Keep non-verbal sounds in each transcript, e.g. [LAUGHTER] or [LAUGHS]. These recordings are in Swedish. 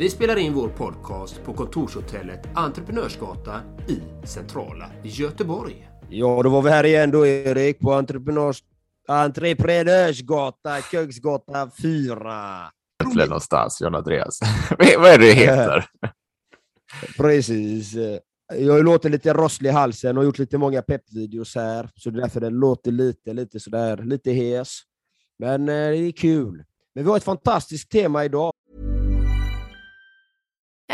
Vi spelar in vår podcast på kontorshotellet Entreprenörsgatan i centrala Göteborg. Ja, då var vi här igen då Erik, på entreprenörs... Entreprenörsgata, Kungsgata 4. Äntligen någonstans, John Andreas. [LAUGHS] Vad är det du heter? [LAUGHS] Precis. Jag har låtit lite rosslig i halsen och gjort lite många peppvideos här, så det är därför det låter lite, lite sådär, lite hes. Men eh, det är kul. Men vi har ett fantastiskt tema idag.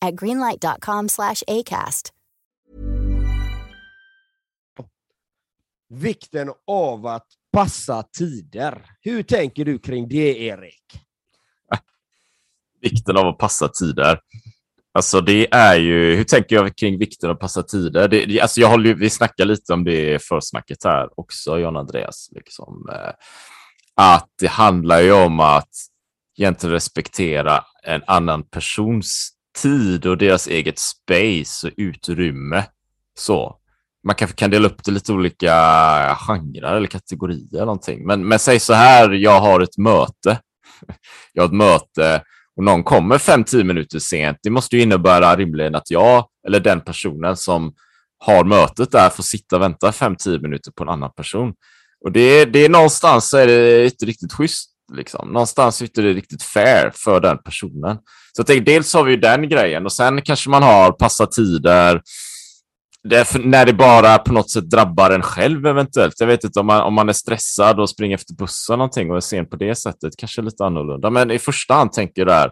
at greenlight.com slash acast. Vikten av att passa tider. Hur tänker du kring det, Erik? [LAUGHS] Vikten av att passa tider. Alltså det är ju, hur tänker jag kring vikten av att passa tider? Det, alltså jag håller, vi snackar lite om det i försnacket här också, John Andreas. Liksom, eh, att det handlar ju om att egentligen respektera en annan persons tid och deras eget space och utrymme. Så. Man kanske kan dela upp det lite olika genrer eller kategorier eller någonting. Men, men säg så här, jag har ett möte. [LAUGHS] Jag har ett möte och någon kommer fem tio minuter sent. Det måste ju innebära rimligen att jag eller den personen som har mötet där får sitta och vänta fem tio minuter på en annan person. Och det, det är någonstans så är det inte riktigt schysst Liksom. Någonstans är det riktigt fair för den personen. Så jag tänker, dels har vi den grejen och sen kanske man har passa tider det när det bara på något sätt drabbar en själv eventuellt. Jag vet inte om man, om man är stressad och springer efter bussen någonting och är sen på det sättet, kanske lite annorlunda. Men i första hand tänker jag där,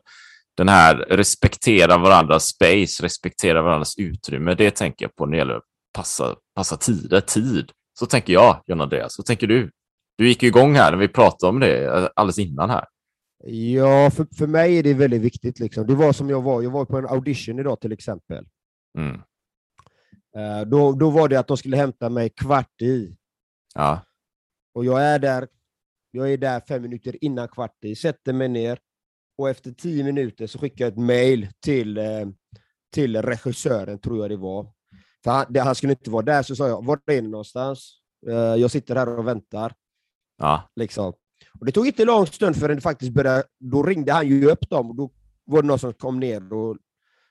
den här respektera varandras space, respektera varandras utrymme. Det tänker jag på när det gäller att passa, passa tider, tid. Så tänker jag, John Andreas. Så tänker du? Du gick igång här när vi pratade om det eh, alldeles innan här. Ja, för, för mig är det väldigt viktigt. Liksom. Det var som jag var. Jag var på en audition idag till exempel. Mm. Uh, då, då var det att de skulle hämta mig kvart i. Ja. Och jag är där jag är där fem minuter innan kvart i, sätter mig ner och efter tio minuter så skickar jag ett mail till, eh, till regissören, tror jag det var. För han, det, han skulle inte vara där, så sa jag, var är ni någonstans? Uh, jag sitter här och väntar. Ja. Liksom. Och det tog inte lång stund förrän det faktiskt började, då ringde han ju upp dem och då var det någon som kom ner och,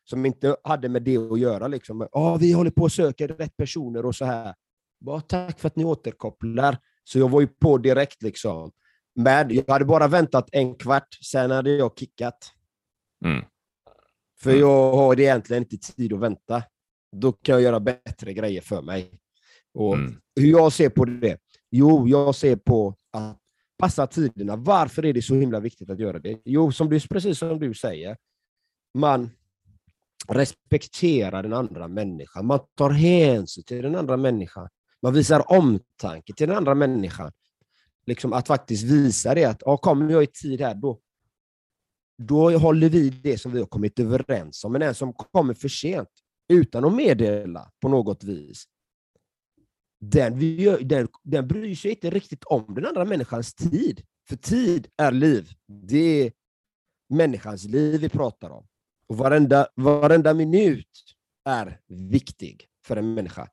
som inte hade med det att göra. Liksom. Ah, vi håller på att söka rätt personer och så här. Bara, tack för att ni återkopplar. Så jag var ju på direkt. liksom. Men jag hade bara väntat en kvart, sen hade jag kickat. Mm. För Mm. jag har egentligen inte tid att vänta. Då kan jag göra bättre grejer för mig. Och Mm. Hur jag ser på det? Jo, jag ser på att passa tiderna. Varför är det så himla viktigt att göra det? Jo, som du, precis som du säger. Man, respekterar den andra människan, man tar hänsyn till den andra människan, man visar omtanke till den andra människan. Liksom att faktiskt visa det att ja, kommer jag i tid här, då, då håller vi det som vi har kommit överens om. Men en som kommer för sent, utan att meddela på något vis, den, den, den bryr sig inte riktigt om den andra människans tid. För tid är liv. Det är människans liv vi pratar om. Och varenda, varenda minut är viktig för en människa.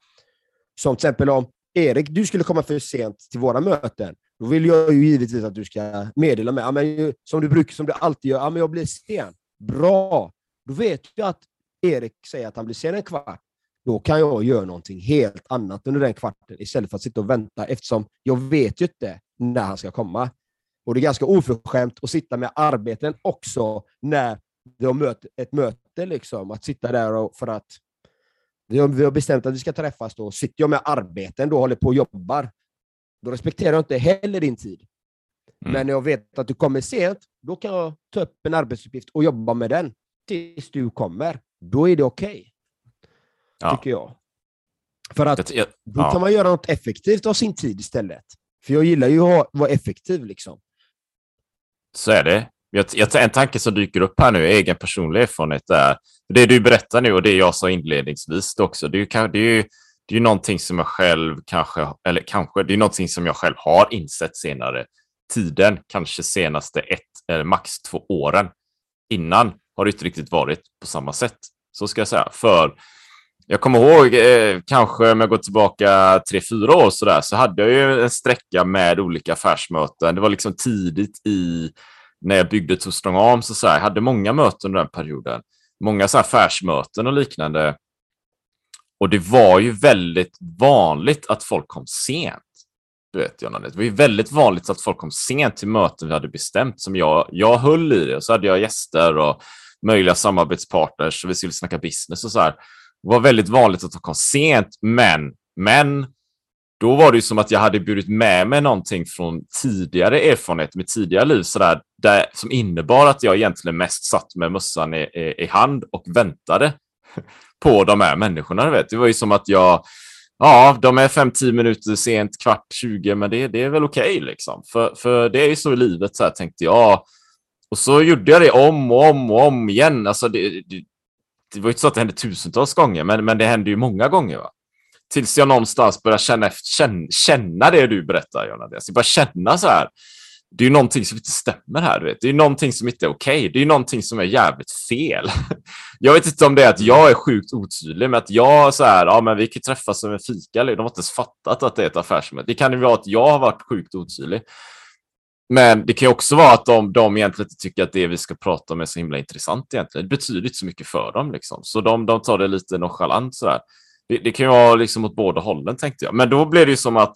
Som till exempel om Erik, du skulle komma för sent till våra möten, då vill jag ju givetvis att du ska meddela mig, ja, men, som du brukar, som du alltid gör, ja, men jag blir sen. Bra! Då vet jag att Erik säger att han blir sen en kvart. Då kan jag göra någonting helt annat under den kvarten istället för att sitta och vänta eftersom jag vet ju inte när han ska komma. Och det är ganska oförskämt att sitta med arbeten också när vi har ett möte. Liksom. Att sitta där och, för att vi har, bestämt att vi ska träffas. Då. Sitter jag med arbeten och håller på och jobbar, då respekterar jag inte heller din tid. Mm. Men när jag vet att du kommer sent, då kan jag ta upp en arbetsuppgift och jobba med den tills du kommer. Då är det okej. Okay, ja. Tycker jag. För att då kan man göra något effektivt av sin tid istället. För jag gillar ju att vara effektiv. liksom. Så är det. Jag, jag, en tanke som dyker upp här nu, egen personlig erfarenhet, är det du berättar nu och det jag sa inledningsvis också. Det är ju, det är ju, det är ju någonting som jag själv kanske, eller kanske, det är någonting som jag själv har insett senare tiden, kanske senaste ett eller max två åren. Innan har det inte riktigt varit på samma sätt. Så ska jag säga. För jag kommer ihåg, eh, kanske om jag går tillbaka tre, fyra år så där, så hade jag ju en sträcka med olika affärsmöten. Det var liksom tidigt i när jag byggde Too Strong Arms så här. Jag hade många möten under den perioden. Många så affärsmöten och liknande. Och det var ju väldigt vanligt att folk kom sent. Du vet, Jonna, det var ju väldigt vanligt att folk kom sent till möten vi hade bestämt som jag, jag höll i det. Och så hade jag gäster och möjliga samarbetspartners och vi skulle snacka business och så här. Det var väldigt vanligt att de kom sent, men, men då var det ju som att jag hade burit med mig någonting från tidigare erfarenhet med tidigare liv så där, där, som innebar att jag egentligen mest satt med mössan i, i, i hand och väntade på de här människorna. Vet. Det var ju som att jag, ja, de är 5-10 minuter sent, kvart 20, men det, det är väl okej okay, liksom. För, för det är ju så i livet, så här, tänkte jag. Och så gjorde jag det om och om och om igen. Alltså det, det, det var ju inte så att det hände tusentals gånger, men, men det hände ju många gånger. Va? Tills jag någonstans börjar känna, efter, känna, känna det du berättar, Jonna. Jag börjar känna så här. Det är ju någonting som inte stämmer här. Du vet. Det är någonting som inte är okej. Okay. Det är någonting som är jävligt fel. [LAUGHS] Jag vet inte om det är att jag är sjukt otydlig med att jag så här, ja men vi kan träffas som en fika. De har inte ens fattat att det är ett affärsmöte. Det kan ju vara att jag har varit sjukt otydlig. Men det kan ju också vara att de, de egentligen inte tycker att det vi ska prata om är så himla intressant egentligen. Det betyder inte så mycket för dem liksom. Så de, de tar det lite nonchalant sådär. Det, det kan ju vara liksom åt båda hållen tänkte jag. Men då blev det ju som att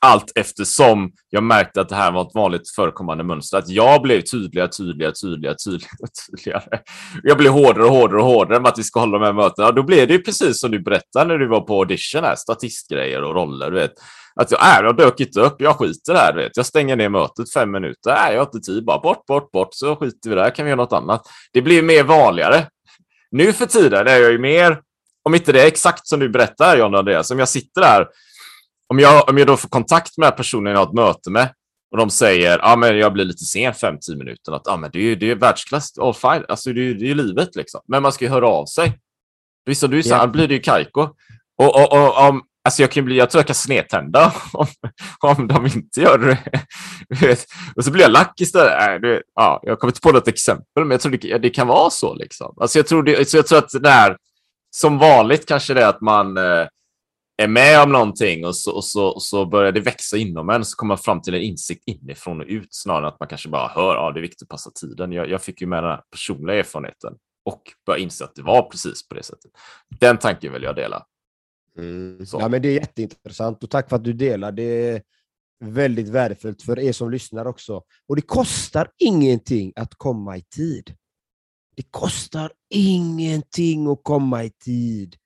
allt eftersom jag märkte att det här var ett vanligt förekommande mönster, att jag blev tydligare, tydligare, tydligare, tydligare, [LAUGHS] tydligare. Jag blev hårdare och hårdare och hårdare med att vi ska hålla de här mötena. Då blev det ju precis som du berättade när du var på audition, här, statistgrejer och roller, du vet. Att jag, är, jag dök inte upp, jag skiter här, vet. Jag stänger ner mötet fem minuter, är jag har inte tid, bara bort, bort, bort, så skiter vi där, kan vi göra något annat. Det blir mer vanligare. Nu för tiden är jag ju mer om inte det är exakt som du berättar, John och Andreas, om jag sitter där, om jag, om jag då får kontakt med personen jag har ett möte med och de säger ja, men jag blir lite sen 5-10 minuter, att ja, men det, är, det är världsklass, all fine. Alltså, det, är, det är livet liksom. Men man ska ju höra av sig. Visst, du så yeah. blir det ju kajko. Och, och, och, om, alltså jag, kan bli, jag tror jag kan snedtända [LAUGHS] om, om de inte gör det. [LAUGHS] och så blir jag lack istället. Äh, ja, jag kommer inte på något exempel, men jag tror det, det kan vara så. Liksom. Alltså jag, tror det, så jag tror att det här som vanligt kanske det är att man eh, är med om någonting och så, och så, och så börjar det växa inom en så kommer man fram till en insikt inifrån och ut snarare än att man kanske bara hör att ah, det är viktigt att passa tiden. Jag, jag fick ju med den här personliga erfarenheten och började inse att det var precis på det sättet. Den tanken vill jag dela. Mm. Ja, men det är jätteintressant och tack för att du delar. Det är väldigt värdefullt för er som lyssnar också. Och det kostar ingenting att komma i tid. Det kostar ingenting att komma i tid.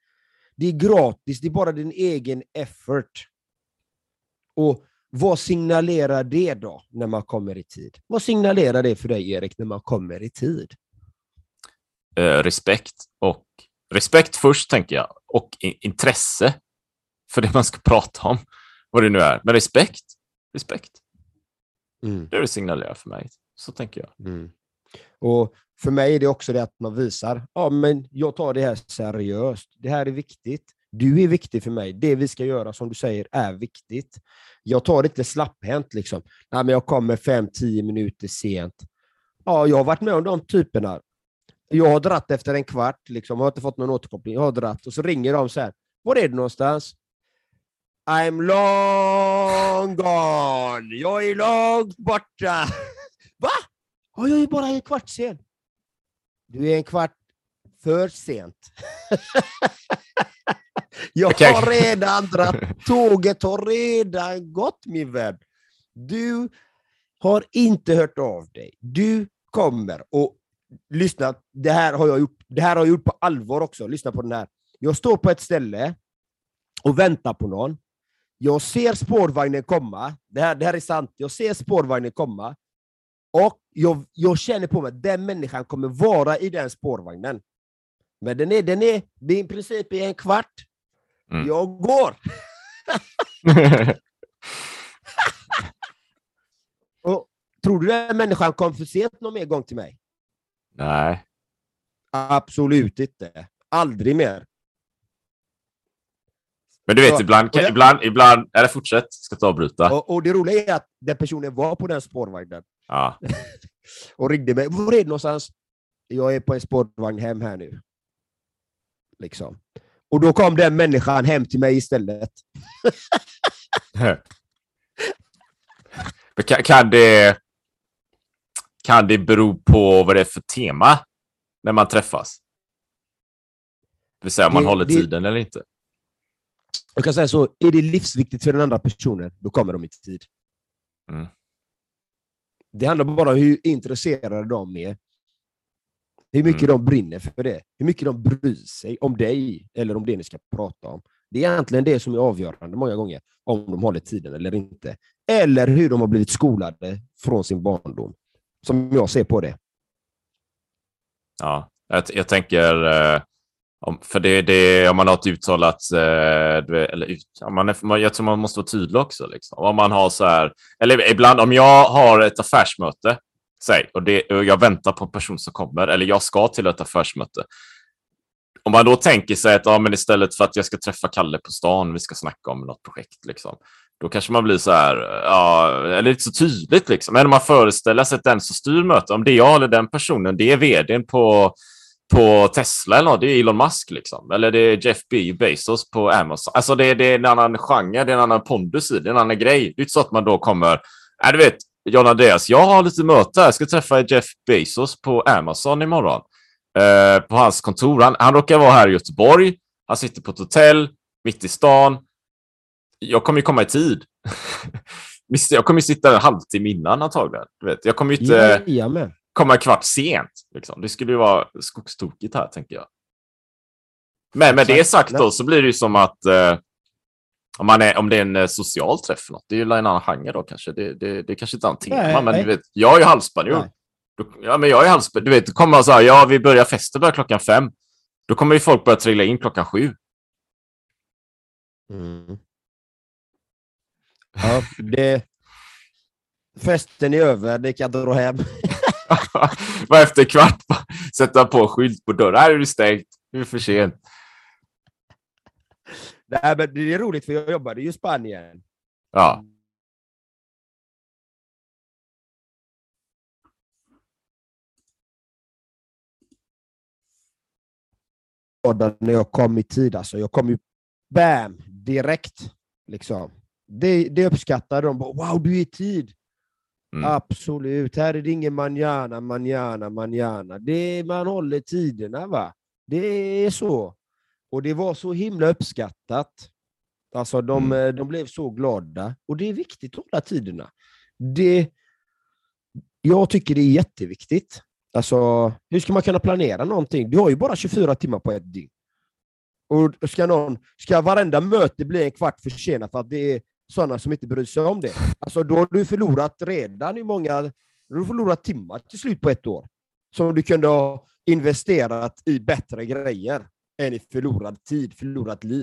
Det är gratis, det är bara din egen effort. Och vad signalerar det då när man kommer i tid? Vad signalerar det för dig, Erik, när man kommer i tid? eh, respekt och respekt först tänker jag och intresse för det man ska [LAUGHS] prata om, vad det nu är. Men respekt, respekt. Mm. Det är det signalerar för mig. Så tänker jag. Mm. Och för mig är det också det att man visar, ja men jag tar det här seriöst. Det här är viktigt. Du är viktig för mig. Det vi ska göra, som du säger, är viktigt. Jag tar det inte slapphänt liksom. Nej, men jag kommer fem, tio minuter sent. Ja, jag har varit med om de typerna. Jag har dratt efter en kvart, liksom. jag har inte fått någon återkoppling. Jag har dratt och så ringer de så här. Var är du någonstans? I'm long gone. Jag är långt borta. [LAUGHS] Va? Ja, jag är bara en kvart sen. Du är en kvart för sent. [LAUGHS] jag har redan dratt. Tåget har redan gått, min vän. Du har inte hört av dig. Du kommer och lyssna. Det här har jag gjort, det här har jag gjort på allvar också. Lyssna på den här. Jag står på ett ställe och väntar på någon. Jag ser spårvagnen komma. Det här, det här är sant. Jag ser spårvagnen komma. Och jag, jag känner på mig att den människan kommer vara i den spårvagnen. Men den är, den är i princip i en kvart. Mm. Jag går. [LAUGHS] Och tror du den människan kom för sent någon mer gång till mig? Nej. Absolut inte. Aldrig mer. Men du vet, Så- ibland, och det- ibland, ibland, eller fortsätt, ska inte avbryta. Och, och det roliga är att den personen var på den spårvagnen Ja. [LAUGHS] och ringde mig. Var är du någonstans? Jag är på en spårvagn hem här nu. Liksom. Och då kom den människan hem till mig istället. [LAUGHS] Men kan, kan, det, kan det bero på vad det är för tema när man träffas? Det vill säga om man Det- håller det- tiden eller inte. Jag kan säga så, är det livsviktigt för den andra personen, då kommer de i tid. Mm. Det handlar bara om hur intresserade de är. Hur mycket Mm. de brinner för det. Hur mycket de bryr sig om dig, eller om det ni ska prata om. Det är egentligen det som är avgörande många gånger, om de håller tiden eller inte. Eller hur de har blivit skolade från sin barndom. Som jag ser på det. Ja, jag, jag tänker, eh, om, för det, det, om man har ett uttalat, eh, eller ut, man är, jag tror man måste vara tydlig också. Liksom. Om man har så här, eller ibland om jag har ett affärsmöte, säg, och, det, och jag väntar på en person som kommer, eller jag ska till ett affärsmöte. Om man då tänker sig att ja, men istället för att jag ska träffa Kalle på stan, vi ska snacka om något projekt, liksom, då kanske man blir så här, ja, eller inte så tydligt liksom. Men om man föreställer sig att den som styr mötet, om det är jag eller den personen, det är vdn på, på Tesla eller något, det är Elon Musk liksom. Eller det är Jeff B. Bezos på Amazon. Alltså det, det är en annan genre, det är en annan pondus i det, är en annan grej. Det är inte så att man då kommer, nej du vet, John Andreas, jag har lite möte här, jag ska träffa Jeff Bezos på Amazon imorgon. Eh, på hans kontor. Han, han råkar vara här i Göteborg. Han sitter på ett hotell mitt i stan. Jag kommer ju komma i tid. Jag kommer ju sitta en halvtimme innan antagligen. Du vet, jag kommer ju inte Jajamän. komma kvart sent. Liksom. Det skulle ju vara skogstokigt här, tänker jag. Men med det Exakt. sagt då, så blir det ju som att eh, om, man är, om det är en eh, social träff, något, det är ju en annan genre då kanske. Det, det, det är kanske inte är en tema, Nej. men du vet, jag är ju halvspanjor. Nej. Ja, men jag är halvspanjor. Du vet, då kommer man så här, ja, vi börjar festen börjar klockan fem. Då kommer ju folk börja trilla in klockan sju. Mm. Ja, det... Festen är över, det kan dra hem. [LAUGHS] Bara efter kvart sätta på skylt på dörren. Här är det stängt. Nu är för sent. Nej, men det är roligt för jag jobbade ju i Spanien. Ja. när jag kom i tid. Alltså. Jag kom ju bam, direkt. Liksom. Det, det uppskattade de. Bara, Wow, du är i tid! Mm. Absolut. Här är det ingen manana, manana, manana. Det man håller tiderna. va? Det är så. Och det var så himla uppskattat. Alltså, de, Mm. eh, de blev så glada. Och det är viktigt att hålla tiderna. Det, jag tycker det är jätteviktigt. Alltså, hur ska man kunna planera någonting? Du har ju bara 24 timmar på ett dygn. Och ska, någon, ska varenda möte bli en kvart försenat för att det är sådana som inte bryr sig om det? Alltså, då har du förlorat redan i många... Du har förlorat timmar till slut på ett år. Som du kunde ha investerat i bättre grejer än i förlorad tid, förlorat liv.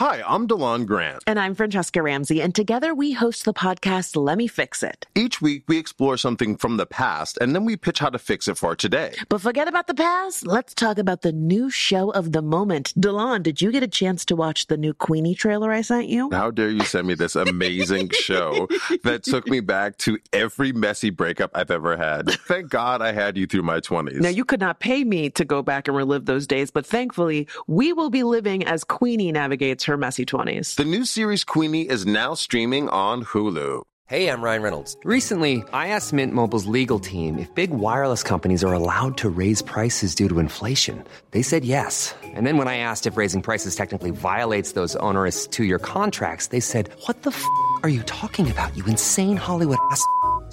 Hi, I'm DeLon Grant. And I'm Francesca Ramsey, and together we host the podcast Let Me Fix It. Each week, we explore something from the past and then we pitch how to fix it for today. But forget about the past. Let's talk about the new show of the moment. DeLon, did you get a chance to watch the new Queenie trailer I sent you? How dare you send me this amazing [LAUGHS] show that took me back to every messy breakup I've ever had? Thank God I had you through my 20s. Now, you could not pay me to go back and relive those days, but thankfully, we will be living as Queenie navigates her messy 20s. the new series Queenie is now streaming on Hulu. Hey, I'm Ryan Reynolds. Recently, I asked Mint Mobile's legal team if big wireless companies are allowed to raise prices due to inflation. They said yes. And then when I asked if raising prices technically violates those onerous two year contracts, they said, What the f are you talking about, you insane Hollywood ass?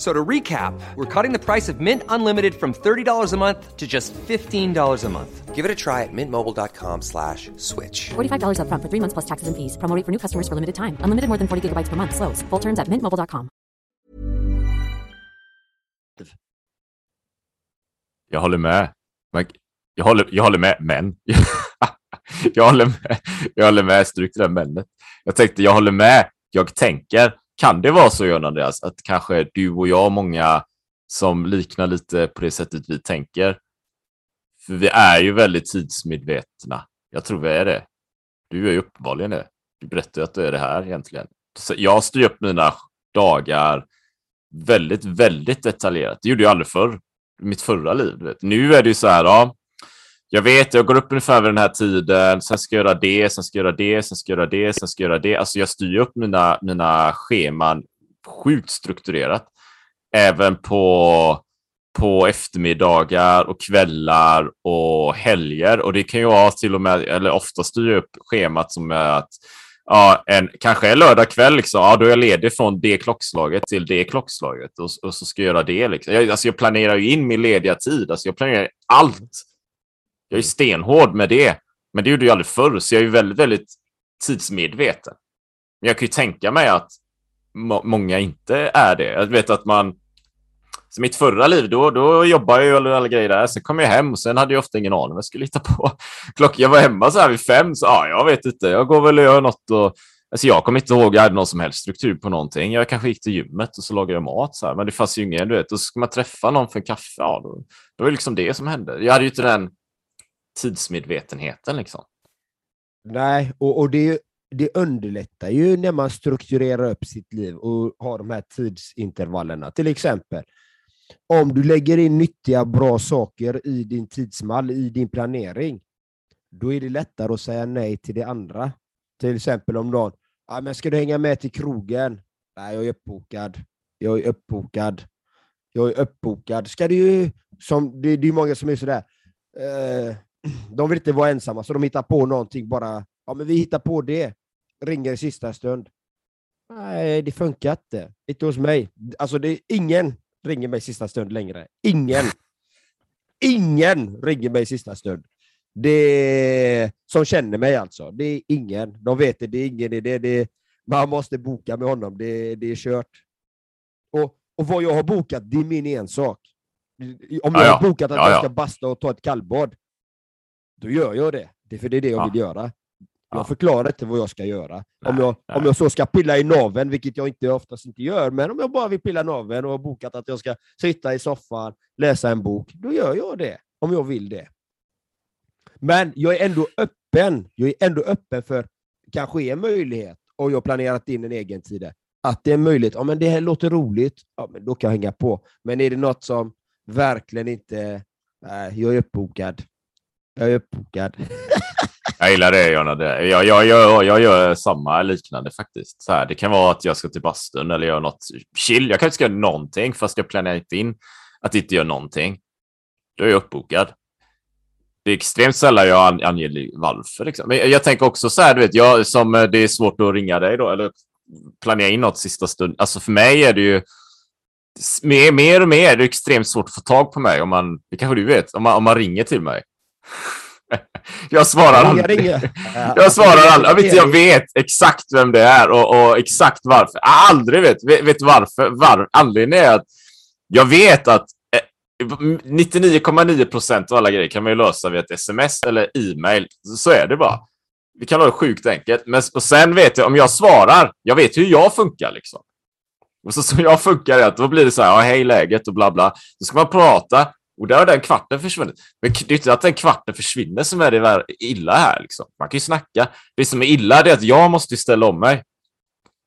F- So to recap, we're cutting the price of Mint Unlimited from $30 a month to just $15 a month. Give it a try at mintmobile.com slash switch. $45 upfront for three months plus taxes and fees. Promo for new customers for limited time. Unlimited more than 40 gigabytes per month. Slows. Full terms at mintmobile.com. Jag håller med. Men, jag, håller, jag håller med, men. [LAUGHS] jag, håller med, jag håller med, stryk det där männet. Jag tänkte, jag håller med, jag tänker. Kan det vara så, John Andreas, att kanske du och jag, och många som liknar lite på det sättet vi tänker. För vi är ju väldigt tidsmedvetna. Jag tror vi är det. Du är ju uppenbarligen det. Du berättar ju att du är det här egentligen. Så jag styr upp mina dagar väldigt, väldigt detaljerat. Det gjorde jag aldrig förr mitt förra liv. Du vet. Nu är det ju så här, ja, jag vet, jag går upp ungefär vid den här tiden, sen ska jag göra det, sen ska jag göra det, sen ska jag göra det, sen ska jag göra det. Alltså jag styr upp mina, mina scheman sjukt strukturerat. Även på, på eftermiddagar och kvällar och helger. Och det kan ju vara till och med, eller ofta styr jag upp schemat som är att ja, en, kanske en lördag kväll, liksom, ja, då är jag ledig från det klockslaget till det klockslaget och, och så ska jag göra det. Liksom. Jag, alltså, jag planerar ju in min lediga tid, alltså, jag planerar allt. Jag är stenhård med det, men det gjorde jag aldrig förr, så jag är väldigt, väldigt tidsmedveten. Men jag kan ju tänka mig att må många inte är det. Jag vet att man, så mitt förra liv, då, då jobbade jag alla, alla grejer där. Sen kom jag hem och sen hade jag ofta ingen aning vad jag skulle hitta på. [LAUGHS] Klockan, jag var hemma så här vid fem, så ja, jag vet inte. Jag går väl och gör något och Alltså jag kommer inte ihåg jag hade någon som helst struktur på någonting. Jag kanske gick till gymmet och så lagade jag mat. Så här. Men det fanns ju ingen, du vet. Och så ska man träffa någon för en kaffe. Ja, då, då var det liksom det som hände. Jag hade ju inte den tidsmedvetenheten liksom. Nej, och, och det, det underlättar ju när man strukturerar upp sitt liv och har de här tidsintervallerna. Till exempel, om du lägger in nyttiga, bra saker i din tidsmall, i din planering, då är det lättare att säga nej till det andra. Till exempel om någon, ah, men ska du hänga med till krogen? Nej, jag är uppbokad. Jag är uppbokad. Jag är uppbokad. Ska du som, det, det är många som är sådär, eh, de vill inte vara ensamma, så de hittar på någonting bara. Ja, men vi hittar på det. Ringer i sista stund. Nej, det funkar inte. Inte hos mig. Alltså, det är ingen ringer mig i sista stund längre. Ingen. Ingen ringer mig i sista stund. Det som känner mig alltså. Det är ingen. De vet det. Det är ingen idé. Det är, man måste boka med honom. Det, det är kört. Och, och vad jag har bokat, det är min ensak. Om jag Ja, ja. har bokat att Ja, jag ja. ska basta och ta ett kallbad, då gör jag det. Det är för det är det jag Ja. vill göra. Jag Ja. förklarar inte vad jag ska göra. om, Nej, jag, nej. om jag så ska pilla i naveln, vilket jag inte oftast inte gör, men om jag bara vill pilla naveln och har bokat att jag ska sitta i soffan, läsa en bok, då gör jag det. Om jag vill det. Men jag är ändå öppen. Jag är ändå öppen för kanske är en möjlighet, och jag har planerat in en egen tid, att det är möjligt. Ja, men det här låter roligt, ja, men då kan jag hänga på. Men är det något som verkligen inte... Nej, jag är uppbokad. Jag är uppbokad. Jag gillar det, Jonna. Jag, jag, jag, jag gör samma liknande faktiskt. Så här, det kan vara att jag ska till bastun eller göra något chill. Jag kanske ska göra någonting fast jag planerar inte in att inte göra någonting. Då är jag uppbokad. Det är extremt sällan jag anger varför. Liksom. Men jag, tänker också så här, du vet, jag, som eh, det är svårt att ringa dig då, eller planera in något sista stund. Alltså för mig är det ju mer, mer och mer, det är extremt svårt att få tag på mig om man, det kanske du vet, om man, om man ringer till mig. [LAUGHS] jag svarar aldrig. [LAUGHS] Jag svarar aldrig. Jag vet, jag vet exakt vem det är och, och exakt varför. Jag aldrig vet. Vet, varför. Var, anledningen är att jag vet att eh, 99,9 procent av alla grejer kan man ju lösa via ett sms eller e-mail. Så är det bara. Vi kan ha det sjukt enkelt. Men och sen vet jag, om jag svarar, jag vet hur jag funkar liksom. Och så som jag funkar är att då blir det så här, ja, hej läget och bla bla. Då ska man prata och där har den kvarten försvunnit. Men det är inte att den kvarten försvinner som är det illa här. Liksom. Man kan ju snacka. Det som är illa är att jag måste ställa om mig.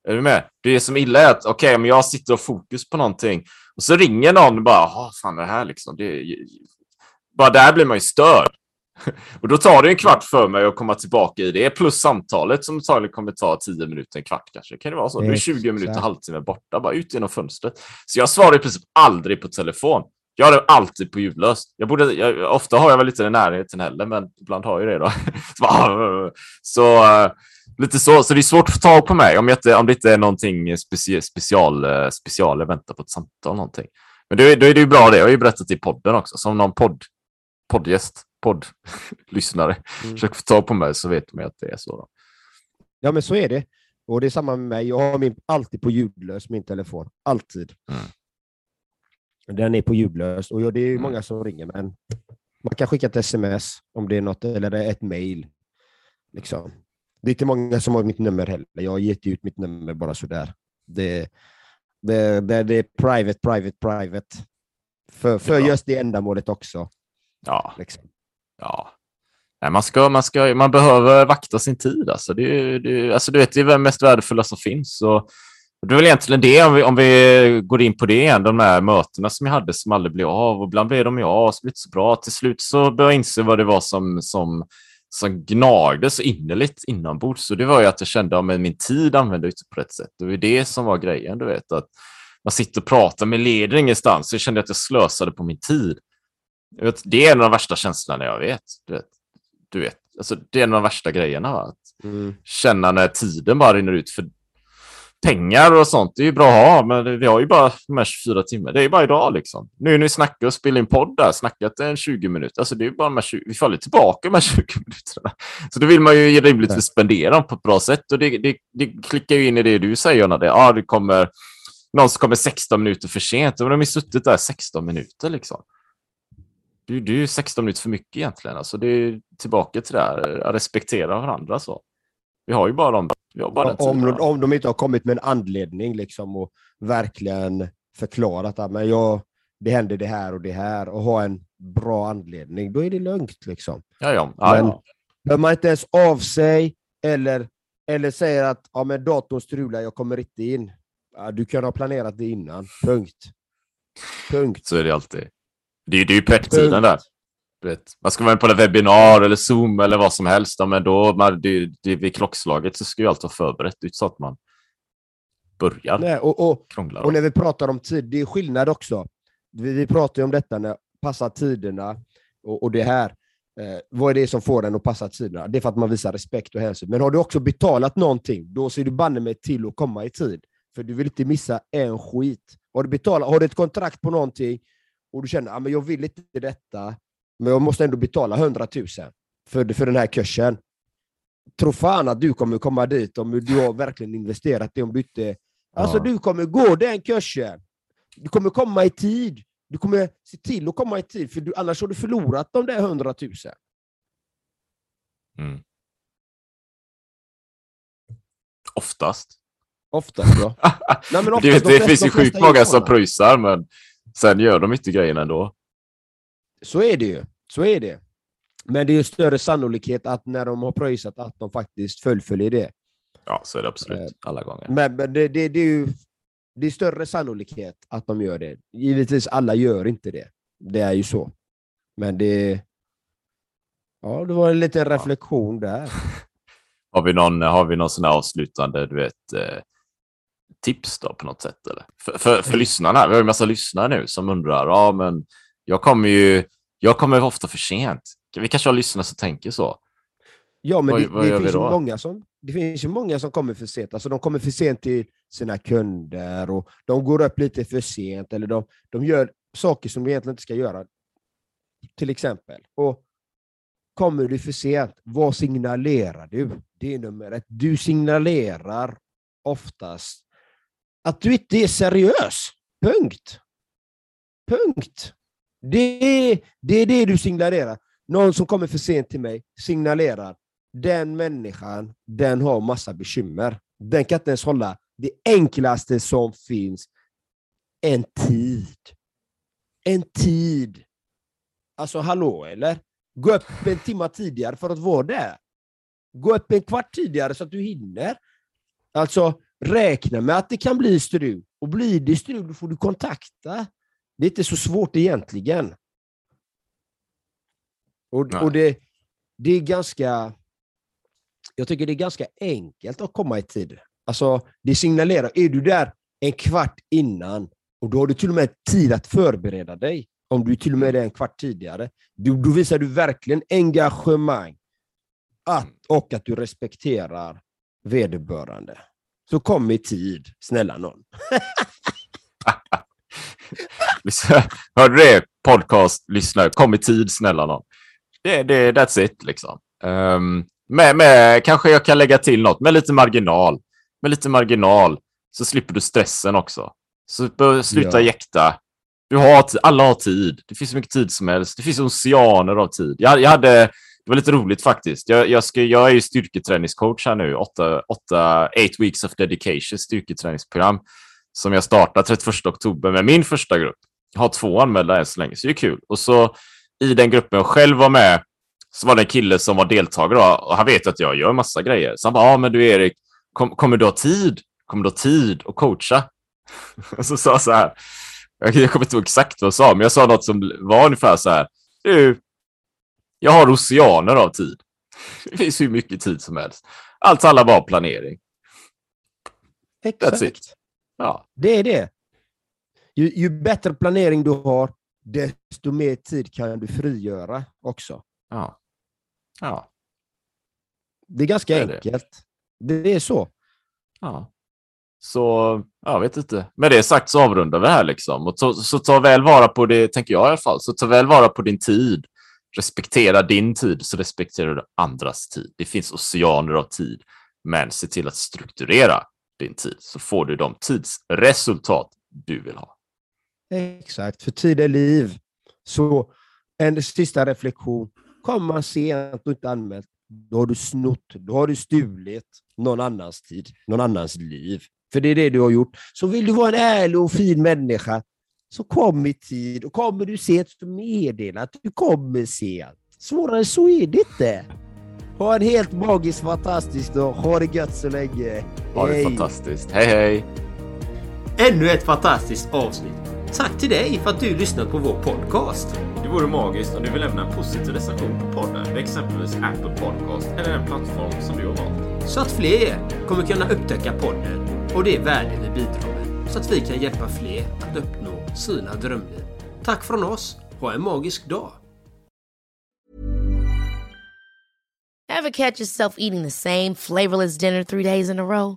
Är du med? Det som är illa är att okej, okay, om jag sitter och fokus på någonting och så ringer någon och bara, ja, fan det här liksom. Det, bara där blir man ju störd. [LAUGHS] Och då tar det en kvart för mig att komma tillbaka i det, plus samtalet som antagligen kommer ta tio minuter, en kvart kanske. Kan det vara så? Då är 20 minuter, halvtimme borta, bara ut genom fönstret. Så jag svarar i princip aldrig på telefon. Jag har det alltid på ljudlöst. Jag borde, jag, ofta har jag väl inte i närheten heller, men ibland har jag det då. [LAUGHS] så, uh, lite så, så det är svårt att få tag på mig om, jag inte, om det inte är någonting special, special, uh, special jag väntar på ett samtal någonting. Men då, då är det ju bra det. Jag har ju berättat i podden också, som någon podd, poddgäst, poddlyssnare mm. försöker få tag på mig så vet man att det är så. Då. Ja, men så är det. Och det är samma med mig. Jag har min, alltid på ljudlös, min telefon. Alltid. Mm. Den är på ljudlös och det är mm. många som ringer, men man kan skicka ett sms om det är något, eller ett mail. Liksom. Det är inte många som har mitt nummer heller. Jag har gett ut mitt nummer bara sådär. Det, det, det, det är private, private, private. För, för just det ändamålet också. Ja. Liksom. ja. Nej, man, ska, man, ska, man behöver vakta sin tid. Alltså. Det, det, alltså, du vet, det är det mest värdefulla som finns. Och det är väl egentligen det, om vi, om vi går in på det igen, de här mötena som jag hade som aldrig blev av. Och ibland blev de ju av, så blev det så bra. Till slut så började jag inse vad det var som, som, som gnagde så innerligt inombords. Så det var ju att jag kände att min tid använde jag inte på rätt sätt. Det var det som var grejen, du vet. Att man sitter och pratar med leder ingenstans. Så jag kände att jag slösade på min tid. Vet, det är en av de värsta känslorna jag vet. Du vet, du vet. Alltså, det är en av de värsta grejerna. Va? Att mm. Känna när tiden bara rinner ut. För pengar och sånt, det är ju bra att ha, men vi har ju bara de här 24 timmar. Det är ju bara idag liksom. Nu när vi snackar och spelar in podd där, snackat en 20 minuter. Alltså det är bara de här 20, vi faller tillbaka de här 20 minuterna. Så då vill man ju rimligtvis spendera dem på ett bra sätt och det, det, det klickar ju in i det du säger, Jonna. Det, ja, det kommer någon som kommer 16 minuter för sent. Och de har ju suttit där 16 minuter liksom. Det, det är ju 16 minuter för mycket egentligen. Alltså det är tillbaka till det här, respektera varandra så. Vi har ju bara de bara om, om de inte har kommit med en anledning liksom och verkligen förklarat att men jag, det händer det här och det här och ha en bra anledning, då är det lugnt. Liksom. Ja, ja. ja, men ja. man inte ens av sig eller, eller säger att ja, men datorn strular, jag kommer inte in. Ja, du kan ha planerat det innan. Punkt. Punkt. Så är det alltid. Det är, det är ju pepptiden där vet, man ska vara på en webbinar eller Zoom eller vad som helst, ja, men då man, det, det, vid klockslaget så ska ju allt vara förberett. Det är så att man börjar Nej, och, och, krångla. Och när vi pratar om tid, det är skillnad också. Vi, vi pratar ju om detta, när passa tiderna och, och det här. Eh, vad är det som får en att passa tiderna? Det är för att man visar respekt och hänsyn. Men har du också betalat någonting, då ser du banne mig till att komma i tid. För du vill inte missa en skit. Har du, betalat, har du ett kontrakt på någonting och du känner att ah, jag vill inte detta, men jag måste ändå betala 100 000 för, för den här kursen. Tro fan att du kommer komma dit om du har verkligen investerat det. Om du, inte, alltså, du kommer gå den kursen. Du kommer komma i tid. Du kommer se till att komma i tid, för du, annars har du förlorat de där 100 000. Mm. Oftast. Oftast, ja. [LAUGHS] Nej, men oftast, det, det, finns ju sjukt många som pröjsar, men sen gör de inte grejerna ändå. Så är det ju. Så är det. Men det är ju större sannolikhet att när de har pröjsat att de faktiskt fullföljer det. Ja, så är det absolut. Eh, alla gånger. Men, men det, det, det, är ju det är större sannolikhet att de gör det. Givetvis, alla gör inte det. Det är ju så. Men det... Ja, det var en liten reflektion ja. där. [LAUGHS] har vi någon, har vi någon sån här avslutande, du vet, eh, tips då på något sätt? Eller? För, för, för lyssnarna, vi har ju en massa lyssnare nu som undrar, ja men jag kommer ju jag kommer ofta för sent. Vi kanske har lyssnare som tänker så. Ja, men vad, det, vad det finns ju många som, det finns ju många som kommer för sent. Alltså, de kommer för sent till sina kunder och de går upp lite för sent eller de, de gör saker som de egentligen inte ska göra. Till exempel. Och Kommer du för sent, vad signalerar du? Det är nummer ett. Du signalerar oftast att du inte är seriös. Punkt. Punkt. Det, det är det du signalerar. Någon som kommer för sent till mig signalerar den människan, den har massa bekymmer. Den kan inte ens hålla det enklaste som finns, en tid. En tid. Alltså hallå eller? Gå upp en timme tidigare för att vara där. Gå upp en kvart tidigare så att du hinner. Alltså, räkna med att det kan bli strul. Och blir det strul, får du kontakta. Det är inte så svårt egentligen. Och, och det, det är ganska... Jag tycker det är ganska enkelt att komma i tid. Alltså, det signalerar, är du där en kvart innan, och då har du till och med tid att förbereda dig, om du till och med är en kvart tidigare, då, då visar du verkligen engagemang att, och att du respekterar vederbörande. Så kom i tid, snälla någon. [LAUGHS] [LAUGHS] Hörde du det? Podcast, lyssnare. Kom i tid, snälla någon. Det, det, that's it, liksom. Um, med, med, kanske jag kan lägga till något, med lite marginal. Med lite marginal så slipper du stressen också. Så sluta ja. jäkta. Du har, alla har tid. Det finns så mycket tid som helst. Det finns oceaner av tid. Jag, jag hade, det var lite roligt faktiskt. Jag, jag, ska, jag är ju styrketräningscoach här nu. Åtta, åtta, eight weeks of dedication styrketräningsprogram som jag startar 31 oktober med min första grupp. Jag har två anmälda än så länge, så det är kul. Och så i den gruppen jag själv var med så var det en kille som var deltagare och han vet att jag gör massa grejer. Så han bara, ja men du Erik, kom, kommer du ha tid? Kommer du ha tid att coacha? [LAUGHS] och så sa jag så här, jag kommer inte ihåg exakt vad jag sa, men jag sa något som var ungefär så här, du, jag har oceaner av tid. [LAUGHS] Det finns hur mycket tid som helst. Allt handlar bara om planering. Exakt. Ja. Det är det. Ju, ju bättre planering du har, desto mer tid kan du frigöra också. Ja. ja. Det är ganska det är enkelt. Det. det är så. Ja. Så jag vet inte. Med det sagt så avrundar vi här liksom. Och så, så ta väl vara på det, tänker jag i alla fall. Så ta väl vara på din tid. Respektera din tid så respekterar du andras tid. Det finns oceaner av tid. Men se till att strukturera din tid så får du de tidsresultat du vill ha. Exakt, för tid är liv. Så en sista reflektion. Kommer man sent och inte anmält, då har du snott, då har du stulit någon annans tid, någon annans liv. För det är det du har gjort. Så vill du vara en ärlig och fin människa, så kom i tid. Och kommer du sent, så meddela att du kommer sent. Svårare så är det inte. Ha en helt magisk, fantastisk dag. Ha det gött så länge. Ha det fantastiskt. Hej, hej! Ännu ett fantastiskt avsnitt. Tack till dig för att du lyssnat på vår podcast. Det vore magiskt om du vill lämna en positiv recension på podden exempelvis Apple Podcast eller en plattform som du har valt. Så att fler kommer kunna upptäcka podden och det värde vi bidrar med. Så att vi kan hjälpa fler att uppnå sina drömliv. Tack från oss. Ha en magisk dag. Have catch yourself eating the same flavorless dinner three days in a row?